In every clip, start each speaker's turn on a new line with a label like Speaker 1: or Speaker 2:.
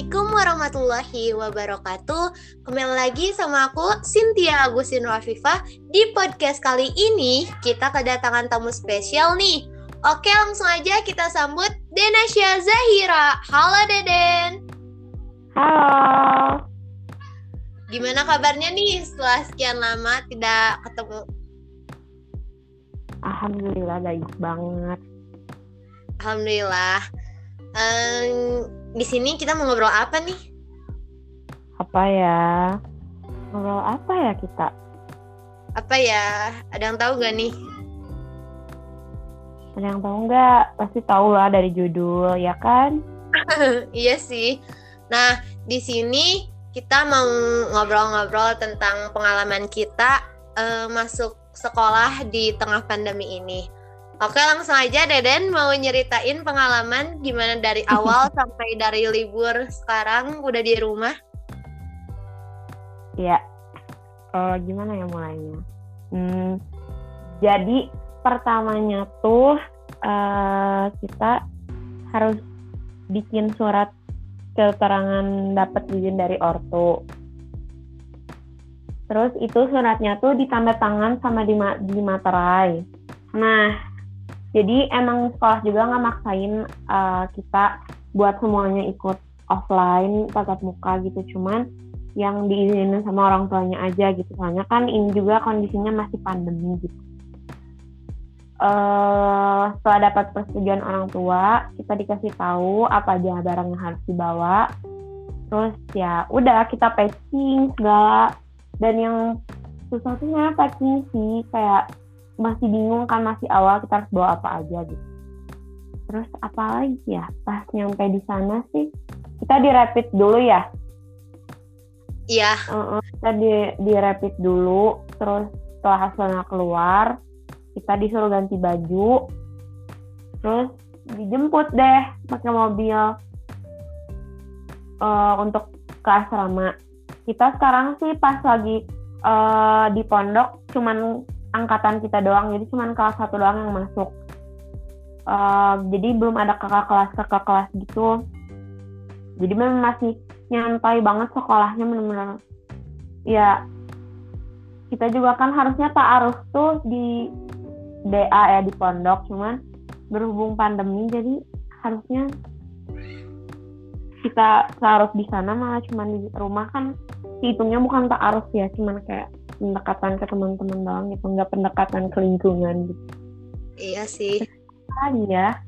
Speaker 1: Assalamualaikum warahmatullahi wabarakatuh. Kembali lagi sama aku Cynthia Agusin Rafifah. Di podcast kali ini kita kedatangan tamu spesial nih. Oke, langsung aja kita sambut Denasya Zahira. Halo Deden.
Speaker 2: Halo.
Speaker 1: Gimana kabarnya nih setelah sekian lama tidak ketemu?
Speaker 2: Alhamdulillah baik banget.
Speaker 1: Alhamdulillah. Um, di sini kita mau ngobrol apa nih?
Speaker 2: Apa ya? Ngobrol apa ya kita?
Speaker 1: Apa ya? Ada yang tahu gak nih?
Speaker 2: Ada yang tahu nggak? Pasti tahu lah dari judul, ya kan?
Speaker 1: iya sih. Nah, di sini kita mau ngobrol-ngobrol tentang pengalaman kita uh, masuk sekolah di tengah pandemi ini. Oke langsung aja Deden mau nyeritain pengalaman gimana dari awal sampai dari libur sekarang udah di rumah.
Speaker 2: Iya. Uh, gimana ya mulainya? Hmm, jadi pertamanya tuh uh, kita harus bikin surat keterangan dapat izin dari ortu. Terus itu suratnya tuh ditanda tangan sama di, di materai. Nah, jadi emang sekolah juga nggak maksain uh, kita buat semuanya ikut offline tatap muka gitu. Cuman yang diizinin sama orang tuanya aja gitu. Soalnya kan ini juga kondisinya masih pandemi gitu. Uh, setelah dapat persetujuan orang tua kita dikasih tahu apa aja barang yang harus dibawa. Terus ya udah kita packing segala. Dan yang susah tuh packing sih kayak masih bingung kan masih awal kita harus bawa apa aja gitu. Terus apa lagi ya? Pas nyampe di sana sih kita di rapid dulu ya?
Speaker 1: Iya.
Speaker 2: Uh -uh, kita di di rapid dulu terus setelah hasilnya keluar kita disuruh ganti baju terus dijemput deh pakai mobil uh, untuk ke asrama. Kita sekarang sih pas lagi uh, di pondok cuman angkatan kita doang jadi cuma kelas satu doang yang masuk. Uh, jadi belum ada kakak kelas kakak kelas gitu. Jadi memang masih nyantai banget sekolahnya benar-benar ya kita juga kan harusnya tak harus tuh di DA ya di pondok cuman berhubung pandemi jadi harusnya kita harus di sana malah cuman di rumah kan hitungnya bukan tak harus ya cuman kayak pendekatan ke teman-teman doang gitu nggak pendekatan ke lingkungan gitu.
Speaker 1: Iya sih.
Speaker 2: Lagi ya.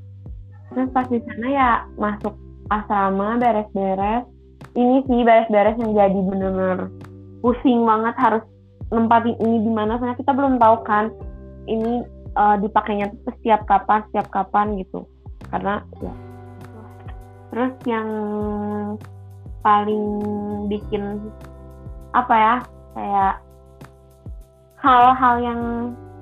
Speaker 2: Terus pas di sana ya masuk asrama beres-beres. Ini sih beres-beres yang jadi bener-bener pusing banget harus nempatin ini di mana soalnya kita belum tahu kan ini uh, dipakainya setiap kapan setiap kapan gitu. Karena ya. Terus yang paling bikin apa ya kayak hal-hal yang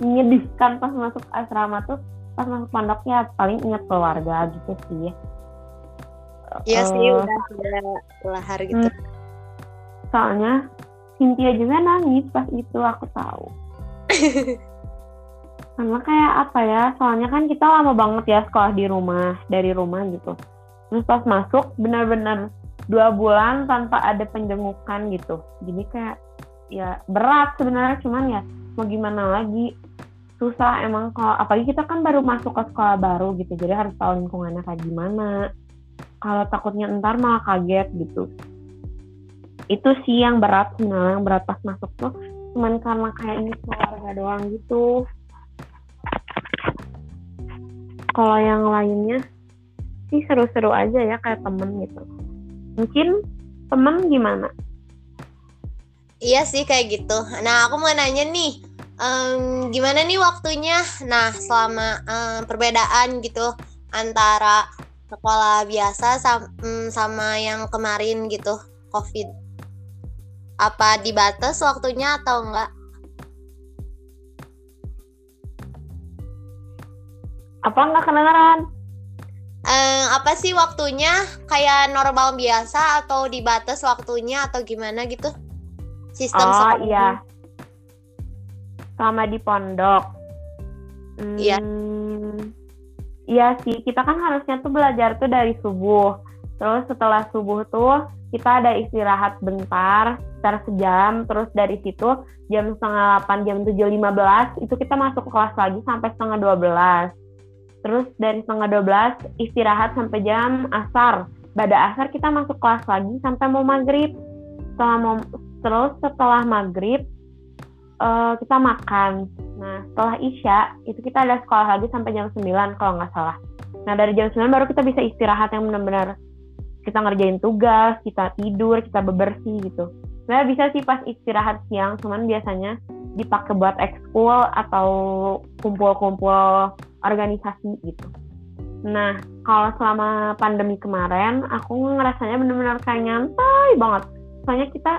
Speaker 2: menyedihkan pas masuk asrama tuh pas masuk pondoknya paling ingat keluarga gitu sih
Speaker 1: Iya uh, sih udah udah lahar gitu. Hmm,
Speaker 2: soalnya Cynthia juga nangis pas itu aku tahu. Karena kayak apa ya, soalnya kan kita lama banget ya sekolah di rumah, dari rumah gitu. Terus pas masuk benar-benar dua bulan tanpa ada penjengukan gitu. Jadi kayak ya berat sebenarnya cuman ya mau gimana lagi susah emang kalau apalagi kita kan baru masuk ke sekolah baru gitu jadi harus tahu lingkungannya kayak gimana. Kalau takutnya ntar malah kaget gitu. Itu sih yang berat sebenarnya yang berat pas masuk tuh cuman karena kayak ini keluarga doang gitu. Kalau yang lainnya sih seru-seru aja ya kayak temen gitu. Mungkin temen gimana
Speaker 1: Iya sih kayak gitu. Nah aku mau nanya nih, um, gimana nih waktunya? Nah selama um, perbedaan gitu antara sekolah biasa sama, um, sama yang kemarin gitu, COVID. Apa dibatas waktunya atau enggak?
Speaker 2: Apa enggak kedengeran?
Speaker 1: Um, apa sih waktunya? Kayak normal biasa atau dibatas waktunya atau gimana gitu?
Speaker 2: Sistem oh sekolah. iya. Sama di pondok.
Speaker 1: Iya.
Speaker 2: Hmm, iya sih kita kan harusnya tuh belajar tuh dari subuh. Terus setelah subuh tuh kita ada istirahat bentar sekitar sejam. Terus dari situ jam setengah 8 jam 7.15 itu kita masuk kelas lagi sampai setengah 12 terus dari setengah 12 istirahat sampai jam asar. Pada asar kita masuk kelas lagi sampai mau maghrib. Setelah mau terus setelah maghrib uh, kita makan nah setelah isya itu kita ada sekolah lagi sampai jam 9 kalau nggak salah nah dari jam 9 baru kita bisa istirahat yang benar-benar kita ngerjain tugas, kita tidur, kita bebersih gitu. Sebenarnya bisa sih pas istirahat siang, cuman biasanya dipakai buat ekskul atau kumpul-kumpul organisasi gitu. Nah, kalau selama pandemi kemarin, aku ngerasanya bener-bener kayak nyantai banget. Soalnya kita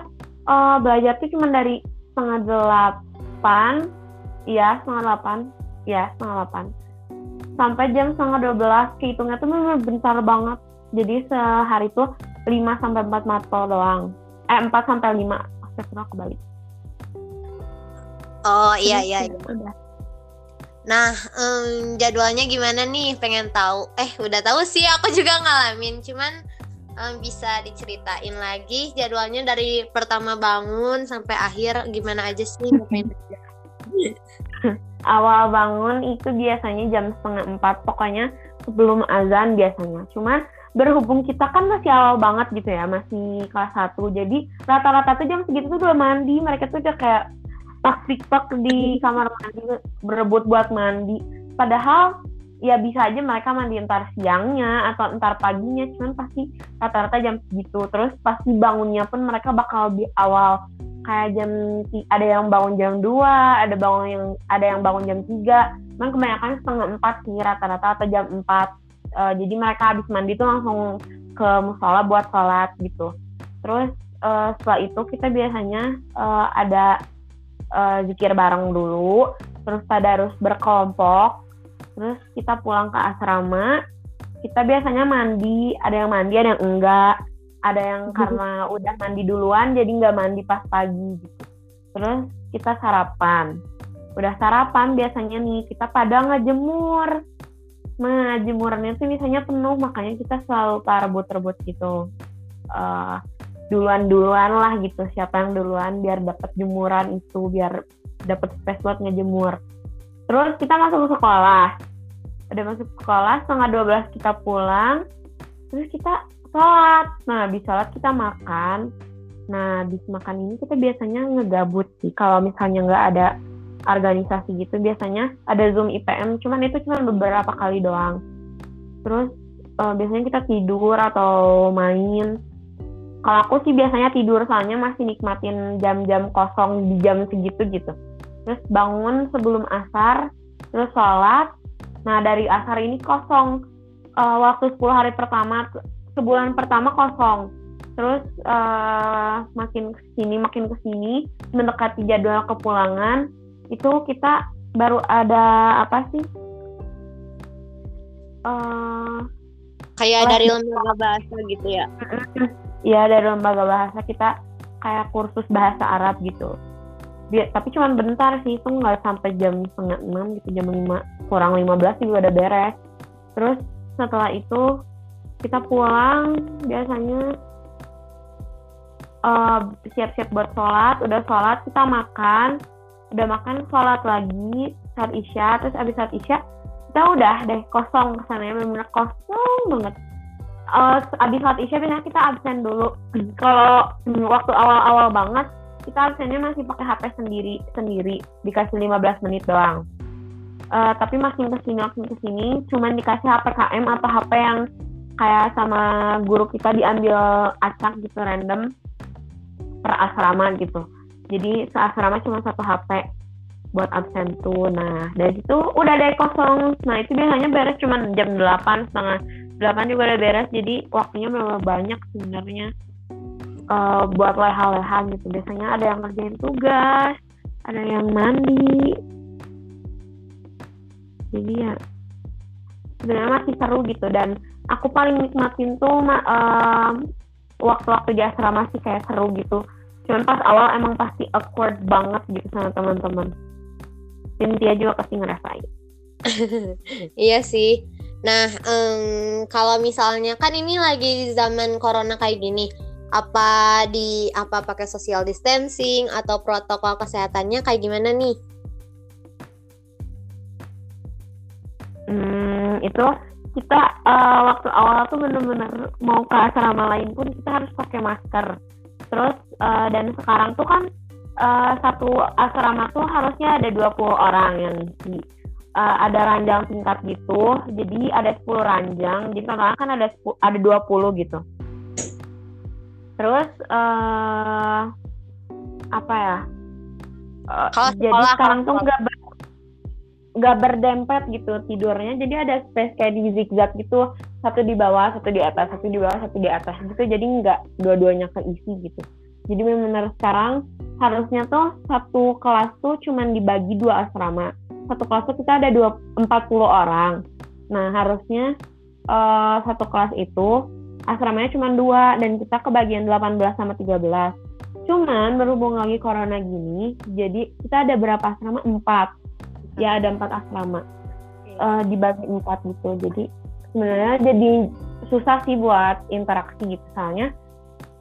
Speaker 2: uh, belajar tuh cuma dari setengah delapan, iya setengah delapan, iya setengah delapan, sampai jam setengah dua belas. Kehitungnya tuh bener-bener bentar banget. Jadi sehari tuh 5 sampai 4 matol doang. Eh 4 sampai 5. Astagfirullah kebalik.
Speaker 1: Oh iya iya. iya. Udah. Nah, um, jadwalnya gimana nih? Pengen tahu. Eh, udah tahu sih, aku juga ngalamin. Cuman um, bisa diceritain lagi jadwalnya dari pertama bangun sampai akhir gimana aja sih?
Speaker 2: Awal bangun itu biasanya jam setengah empat, pokoknya sebelum azan biasanya. Cuman berhubung kita kan masih awal banget gitu ya, masih kelas satu, jadi rata-rata tuh jam segitu tuh udah mandi, mereka tuh udah kayak tak tiktok di kamar mandi berebut buat mandi padahal ya bisa aja mereka mandi entar siangnya atau entar paginya cuman pasti rata-rata jam segitu. Terus pasti bangunnya pun mereka bakal di awal kayak jam ada yang bangun jam 2 ada bangun yang ada yang bangun jam 3 cuman kebanyakan setengah empat sih rata-rata atau jam 4 uh, eh, jadi mereka habis mandi tuh langsung ke musola buat sholat gitu. Terus uh, setelah itu kita biasanya uh, ada uh, zikir bareng dulu, terus tadarus berkelompok, terus kita pulang ke asrama, kita biasanya mandi, ada yang mandi, ada yang enggak, ada yang mhm. karena udah mandi duluan jadi nggak mandi pas pagi gitu. Terus kita sarapan, udah sarapan biasanya nih kita pada ngejemur. Nah, jemurannya tuh misalnya penuh, makanya kita selalu rebut-rebut gitu. Uh, duluan-duluan lah gitu siapa yang duluan biar dapat jemuran itu biar dapat space buat ngejemur terus kita masuk ke sekolah udah masuk sekolah setengah 12 kita pulang terus kita sholat. Nah di sholat kita makan. Nah di makan ini kita biasanya ngegabut sih. Kalau misalnya nggak ada organisasi gitu biasanya ada zoom IPM cuman itu cuma beberapa kali doang. Terus uh, biasanya kita tidur atau main. Kalau aku sih biasanya tidur soalnya masih nikmatin jam-jam kosong di jam segitu gitu. Terus bangun sebelum asar terus sholat nah dari asar ini kosong. Uh, waktu 10 hari pertama sebulan pertama kosong. Terus uh, makin ke sini makin ke sini mendekati jadwal kepulangan itu kita baru ada apa sih?
Speaker 1: Uh, kayak dari lembaga bahasa gitu ya?
Speaker 2: Ya dari lembaga bahasa kita kayak kursus bahasa Arab gitu dia, tapi cuma bentar sih itu nggak sampai jam setengah enam gitu jam lima kurang lima belas juga udah beres. Terus setelah itu kita pulang biasanya uh, siap-siap buat sholat udah sholat kita makan udah makan sholat lagi saat isya terus abis saat isya kita udah deh kosong kesannya benar-benar kosong banget. Uh, abis sholat isya biasanya kita absen dulu. Kalau waktu awal-awal banget kita absennya masih pakai HP sendiri sendiri. Dikasih 15 menit doang. Uh, tapi makin ke sini makin ke sini cuman dikasih HP KM atau HP yang kayak sama guru kita diambil acak gitu random per asrama gitu. Jadi seasrama cuma satu HP buat absen tuh. Nah dari situ udah dari kosong. Nah itu biasanya beres cuma jam 8 setengah 8 juga udah beres. Jadi waktunya memang banyak sebenarnya uh, buat leha-leha gitu. Biasanya ada yang ngerjain tugas ada yang mandi. Jadi ya sebenarnya masih seru gitu. Dan aku paling nikmatin tuh uh, waktu-waktu di asrama sih kayak seru gitu. Cuman pas awal emang pasti awkward banget gitu sama teman-teman. Cynthia juga pasti ngerasain.
Speaker 1: Iya sih. Nah, um, kalau misalnya kan ini lagi zaman corona kayak gini, apa di apa pakai social distancing atau protokol kesehatannya kayak gimana nih?
Speaker 2: Hmm, itu kita uh, waktu awal tuh bener-bener mau ke asrama lain pun kita harus pakai masker. Terus uh, dan sekarang tuh kan uh, satu asrama tuh harusnya ada 20 orang yang di uh, ada ranjang tingkat gitu. Jadi ada 10 ranjang. Jadi kan ada 10, ada 20 gitu. Terus uh, apa ya? Uh, jadi sekarang tuh nggak ber, nggak berdempet gitu tidurnya. Jadi ada space kayak di zigzag gitu. Satu di bawah, satu di atas, satu di bawah, satu di atas gitu. Jadi nggak dua-duanya keisi gitu. Jadi benar-benar sekarang harusnya tuh satu kelas tuh cuman dibagi dua asrama satu kelas itu kita ada dua empat puluh orang. Nah harusnya uh, satu kelas itu asramanya cuma dua dan kita kebagian 18 sama 13. Cuman berhubung lagi corona gini, jadi kita ada berapa asrama? Empat. Ya ada empat asrama. Uh, dibagi empat gitu. Jadi sebenarnya jadi susah sih buat interaksi gitu. Soalnya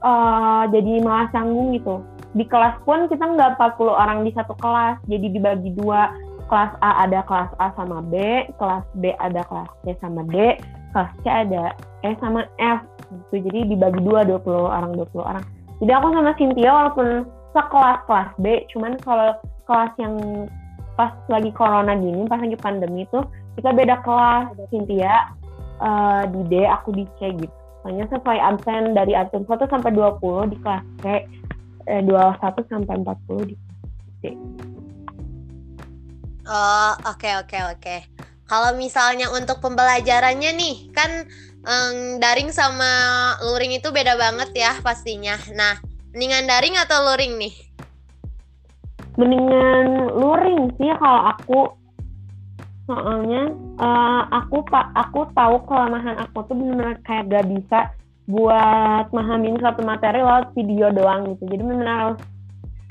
Speaker 2: uh, jadi malah canggung gitu. Di kelas pun kita nggak 40 orang di satu kelas, jadi dibagi dua kelas A ada kelas A sama B, kelas B ada kelas C sama D, kelas C ada E sama F gitu. Jadi dibagi dua 20 orang 20 orang. Jadi aku sama Cynthia walaupun sekelas kelas B, cuman kalau kelas yang pas lagi corona gini, pas lagi pandemi tuh kita beda kelas. Cynthia uh, di D, aku di C gitu. Soalnya sesuai absen dari absen 1 sampai 20 di kelas C, eh, 21 sampai 40 di kelas C.
Speaker 1: Oh, oke okay, oke okay, oke. Okay. Kalau misalnya untuk pembelajarannya nih, kan um, daring sama luring itu beda banget ya pastinya. Nah, mendingan daring atau luring nih?
Speaker 2: Mendingan luring sih kalau aku. Soalnya uh, aku pak aku tahu kelemahan aku tuh benar-benar kayak gak bisa buat memahami satu materi lewat video doang gitu. Jadi harus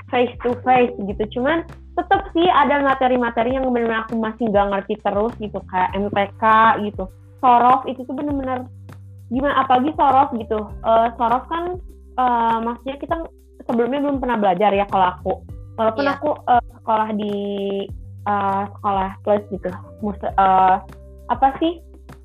Speaker 2: face to face gitu. Cuman tetap sih ada materi-materi yang benar-benar aku masih nggak ngerti terus gitu kayak MPK gitu Sorof itu tuh benar-benar gimana apalagi Sorof gitu. Uh, Sorof kan uh, maksudnya kita sebelumnya belum pernah belajar ya kalau aku. Walaupun yeah. aku uh, sekolah di uh, sekolah plus gitu. Mus uh, apa sih?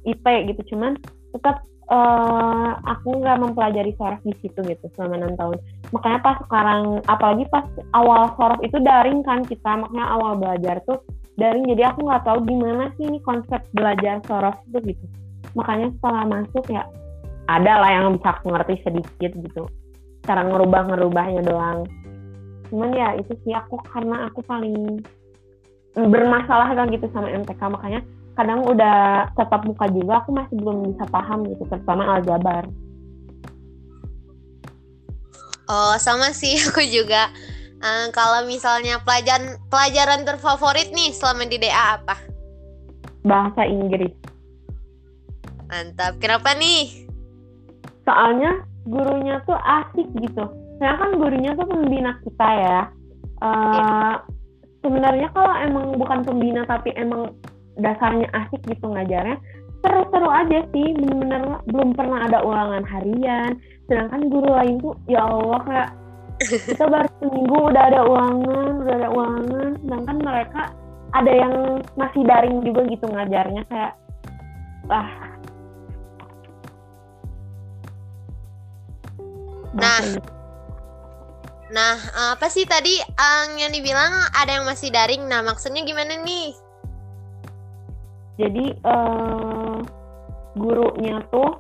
Speaker 2: IP gitu cuman tetap uh, aku nggak mempelajari sorof di situ gitu selama enam tahun. Makanya pas sekarang apalagi pas awal sorof itu daring kan kita makanya awal belajar tuh daring. Jadi aku nggak tahu gimana sih ini konsep belajar sorof itu gitu. Makanya setelah masuk ya ada lah yang bisa aku ngerti sedikit gitu. Cara ngerubah ngerubahnya doang. Cuman ya itu sih aku karena aku paling bermasalah kan gitu sama MTK makanya kadang udah tetap muka juga aku masih belum bisa paham gitu terutama aljabar.
Speaker 1: Oh sama sih aku juga. Uh, kalau misalnya pelajaran pelajaran terfavorit nih selama di DA apa?
Speaker 2: Bahasa Inggris.
Speaker 1: Mantap. Kenapa nih?
Speaker 2: Soalnya gurunya tuh asik gitu. Saya kan gurunya tuh pembina kita ya. Uh, sebenarnya kalau emang bukan pembina tapi emang dasarnya asik gitu ngajarnya seru-seru aja sih bener-bener belum pernah ada ulangan harian. Sedangkan guru lain tuh ya Allah kayak kita baru seminggu udah ada ulangan udah ada ulangan. Sedangkan mereka ada yang masih daring juga gitu ngajarnya kayak ah
Speaker 1: nah. Nah apa sih tadi yang dibilang ada yang masih daring? Nah maksudnya gimana nih
Speaker 2: jadi uh, gurunya tuh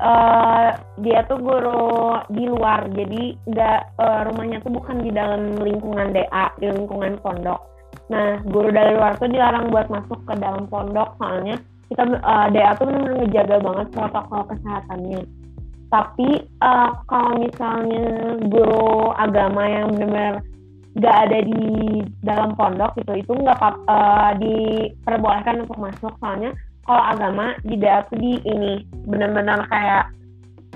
Speaker 2: uh, dia tuh guru di luar. Jadi nggak uh, rumahnya tuh bukan di dalam lingkungan DA di lingkungan pondok. Nah guru dari luar tuh dilarang buat masuk ke dalam pondok soalnya kita uh, DA tuh benar-benar ngejaga banget protokol kesehatannya. Tapi uh, kalau misalnya guru agama yang benar-benar nggak ada di dalam pondok gitu. Itu nggak uh, diperbolehkan untuk masuk. Soalnya kalau agama di tuh di ini benar-benar kayak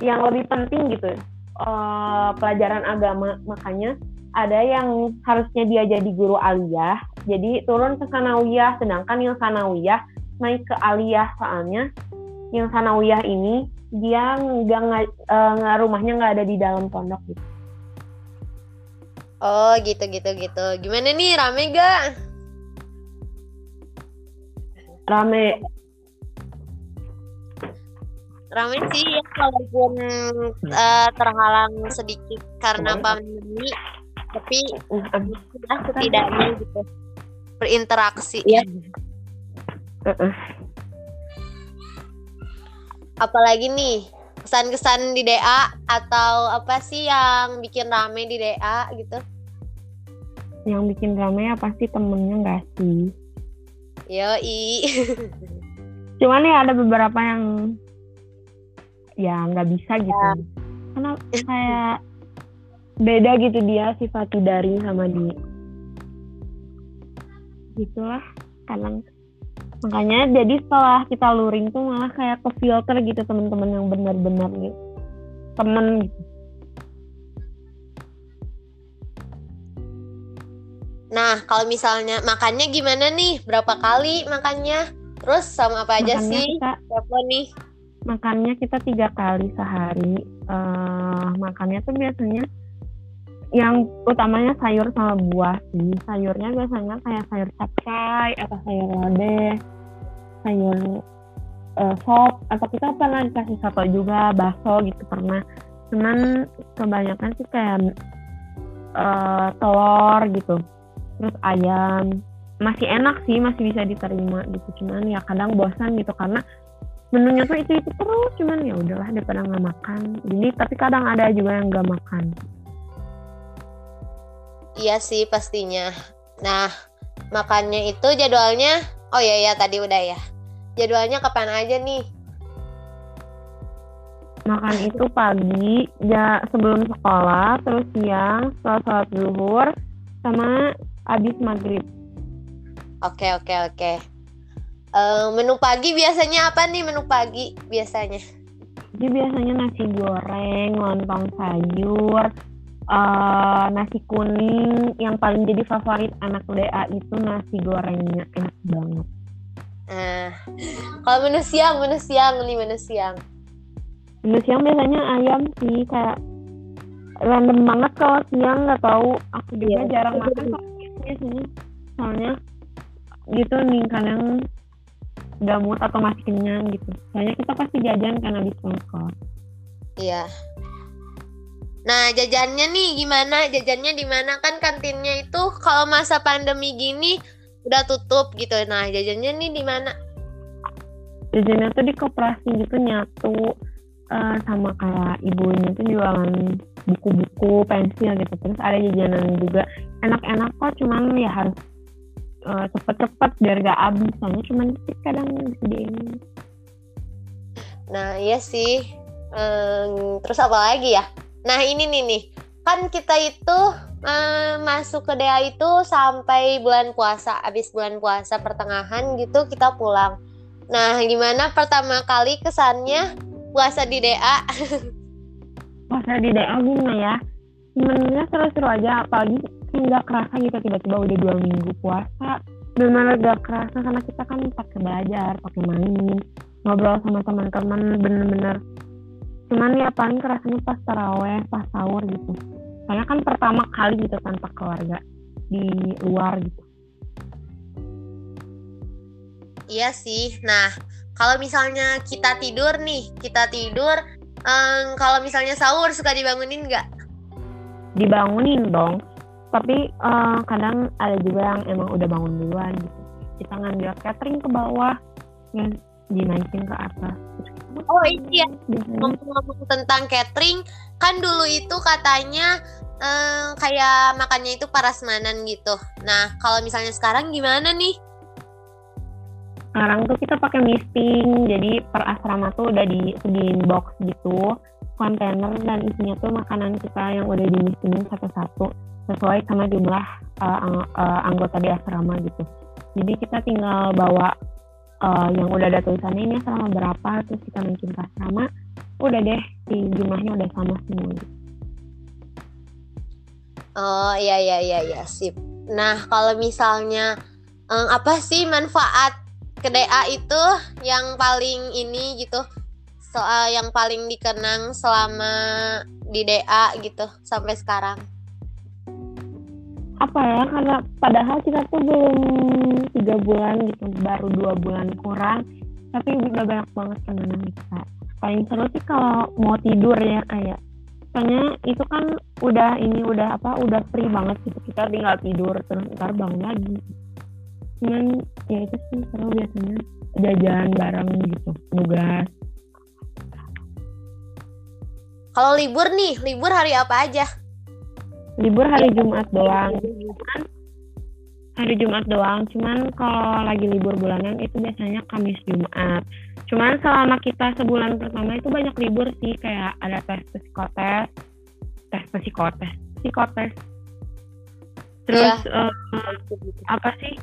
Speaker 2: yang lebih penting gitu uh, pelajaran agama. Makanya ada yang harusnya dia jadi guru aliyah jadi turun ke sanawiyah sedangkan yang sanawiyah naik ke aliyah. Soalnya yang sanawiyah ini dia nggak uh, rumahnya nggak ada di dalam pondok gitu.
Speaker 1: Oh gitu gitu gitu. Gimana nih rame gak?
Speaker 2: Rame.
Speaker 1: Rame sih ya walaupun uh, terhalang sedikit karena pandemi, tapi ya, setidaknya gitu berinteraksi. Ya. Uh -uh apalagi nih kesan-kesan di DA atau apa sih yang bikin rame di DA gitu?
Speaker 2: Yang bikin rame ya pasti temennya gak sih?
Speaker 1: i.
Speaker 2: Cuman ya ada beberapa yang ya nggak bisa gitu. Ya. Karena kayak beda gitu dia sifat dari sama dia. Gitulah kadang makanya jadi setelah kita luring tuh malah kayak ke filter gitu teman-teman yang benar-benar gitu temen gitu
Speaker 1: Nah, kalau misalnya makannya gimana nih? Berapa kali makannya? Terus sama apa aja makannya sih? Kita, Siapa nih?
Speaker 2: Makannya kita tiga kali sehari. Uh, makannya tuh biasanya yang utamanya sayur sama buah sih. Sayurnya biasanya kayak sayur capcay atau sayur lodeh sayur uh, sop atau kita pernah dikasih soto juga bakso gitu pernah. Cuman kebanyakan sih kayak uh, telur gitu. Terus ayam. Masih enak sih masih bisa diterima gitu. Cuman ya kadang bosan gitu karena menunya tuh itu itu terus. Cuman ya udahlah daripada nggak makan. Jadi tapi kadang ada juga yang nggak makan
Speaker 1: Iya sih pastinya. Nah, makannya itu jadwalnya, oh ya ya tadi udah ya. Jadwalnya kapan aja nih?
Speaker 2: Makan itu pagi, ya sebelum sekolah, terus siang, setelah sholat zuhur, sama habis maghrib.
Speaker 1: Oke oke oke. Uh, menu pagi biasanya apa nih menu pagi biasanya?
Speaker 2: Jadi biasanya nasi goreng, lontong sayur, uh, nasi kuning yang paling jadi favorit anak DA itu nasi gorengnya enak banget.
Speaker 1: Uh, kalau menu siang, menu siang nih menu siang.
Speaker 2: Menu siang biasanya ayam sih kayak random banget kalau siang nggak tahu aku juga yeah. jarang makan biasanya soalnya gitu nih kadang udah mood atau masih kenyang gitu soalnya kita pasti jajan karena di sekolah
Speaker 1: iya Nah, jajannya nih gimana? Jajannya di mana kan kantinnya itu kalau masa pandemi gini udah tutup gitu. Nah, jajannya nih di mana?
Speaker 2: Jajannya tuh di koperasi gitu nyatu uh, sama kayak ibunya tuh jualan buku-buku, pensil gitu. Terus ada jajanan juga enak-enak kok, cuman ya harus uh, cepet-cepet biar gak habis. Soalnya cuman kadang disediain.
Speaker 1: Nah, iya sih. Um, terus apa lagi ya? Nah ini nih nih, kan kita itu uh, masuk ke DA itu sampai bulan puasa, habis bulan puasa pertengahan gitu kita pulang. Nah gimana pertama kali kesannya puasa di DA?
Speaker 2: puasa di DA gimana ya? Sebenarnya seru-seru aja, apalagi nggak kerasa gitu tiba-tiba udah dua minggu puasa. Benar-benar gak kerasa karena kita kan pakai belajar, pakai main, ngobrol sama teman-teman, bener-bener cuman ya paling kerasanya pas taraweh pas sahur gitu. Karena kan pertama kali gitu tanpa keluarga di luar gitu.
Speaker 1: Iya sih. Nah kalau misalnya kita tidur nih kita tidur um, kalau misalnya sahur suka dibangunin nggak?
Speaker 2: Dibangunin dong. Tapi uh, kadang ada juga yang emang udah bangun duluan gitu. Kita ngambil catering ke bawah yang dinaikin ke atas
Speaker 1: Oh iya, ngomong-ngomong tentang catering, kan dulu itu katanya eh, kayak makannya itu parasmanan gitu. Nah, kalau misalnya sekarang gimana nih?
Speaker 2: Sekarang tuh kita pakai misting, jadi per asrama tuh udah disediain box gitu, kontainer dan isinya tuh makanan kita yang udah dimistingin satu-satu sesuai sama jumlah uh, uh, anggota di asrama gitu. Jadi kita tinggal bawa uh, yang udah ada tulisannya ini selama berapa terus kita pas sama udah deh di jumlahnya udah sama semua.
Speaker 1: Oh iya iya iya iya sip. Nah kalau misalnya um, apa sih manfaat ke DA itu yang paling ini gitu? Soal yang paling dikenang selama di DA gitu sampai sekarang
Speaker 2: apa ya karena padahal kita tuh belum tiga bulan gitu baru dua bulan kurang tapi udah banyak banget kenangan kita paling seru sih kalau mau tidur ya kayak soalnya itu kan udah ini udah apa udah free banget gitu kita tinggal tidur terus ntar bangun lagi. Cuman ya itu sih seru biasanya jajan bareng gitu nugas
Speaker 1: kalau libur nih libur hari apa aja
Speaker 2: libur hari Jumat doang. Cuman hari Jumat doang cuman kalau lagi libur bulanan itu biasanya Kamis Jumat. Cuman selama kita sebulan pertama itu banyak libur sih kayak ada tes psikotes. Tes psikotes? Psikotes. Terus ya. uh, apa sih?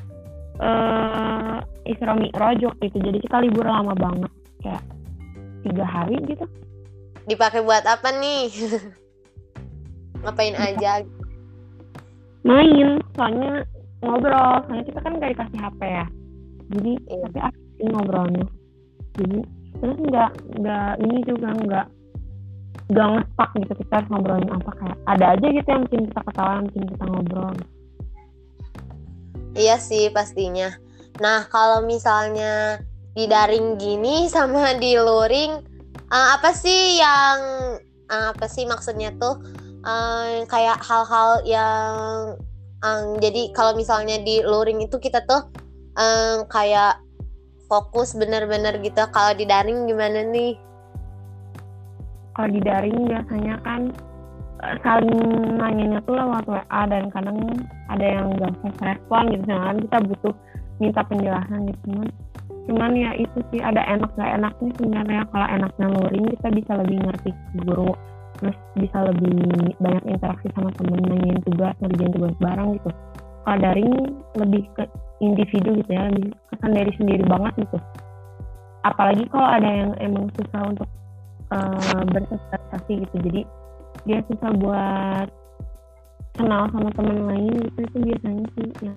Speaker 2: Uh, Isra Mi'raj gitu jadi kita libur lama banget kayak tiga hari gitu.
Speaker 1: Dipakai buat apa nih ngapain aja?
Speaker 2: Main soalnya ngobrol. Soalnya kita kan gak dikasih HP ya. Jadi iya. tapi asik ngobrolnya. Jadi terus nggak nggak ini juga nggak nggak ngestak gitu. Kita harus ngobrolin apa kayak ada aja gitu yang bikin kita ketawa bikin kita ngobrol.
Speaker 1: Iya sih pastinya. Nah kalau misalnya di daring gini sama di luring uh, apa sih yang uh, apa sih maksudnya tuh um, kayak hal-hal yang um, jadi kalau misalnya di luring itu kita tuh um, kayak fokus bener-bener gitu. Kalau di daring gimana nih?
Speaker 2: Kalau di daring biasanya kan eh, saling nanyanya tuh lewat WA dan kadang ada yang gak respon gitu. Kan kita butuh minta penjelasan gitu cuman cuman ya itu sih ada enak gak enaknya sebenarnya. Kalau enaknya luring kita bisa lebih ngerti guru terus bisa lebih banyak interaksi sama temen nanyain tugas ngerjain tugas bareng gitu. Kalau daring lebih ke individu gitu ya lebih kesan dari sendiri banget gitu. Apalagi kalau ada yang emang susah untuk uh, bersosialisasi gitu. Jadi dia susah buat kenal sama teman lain gitu itu biasanya sih ya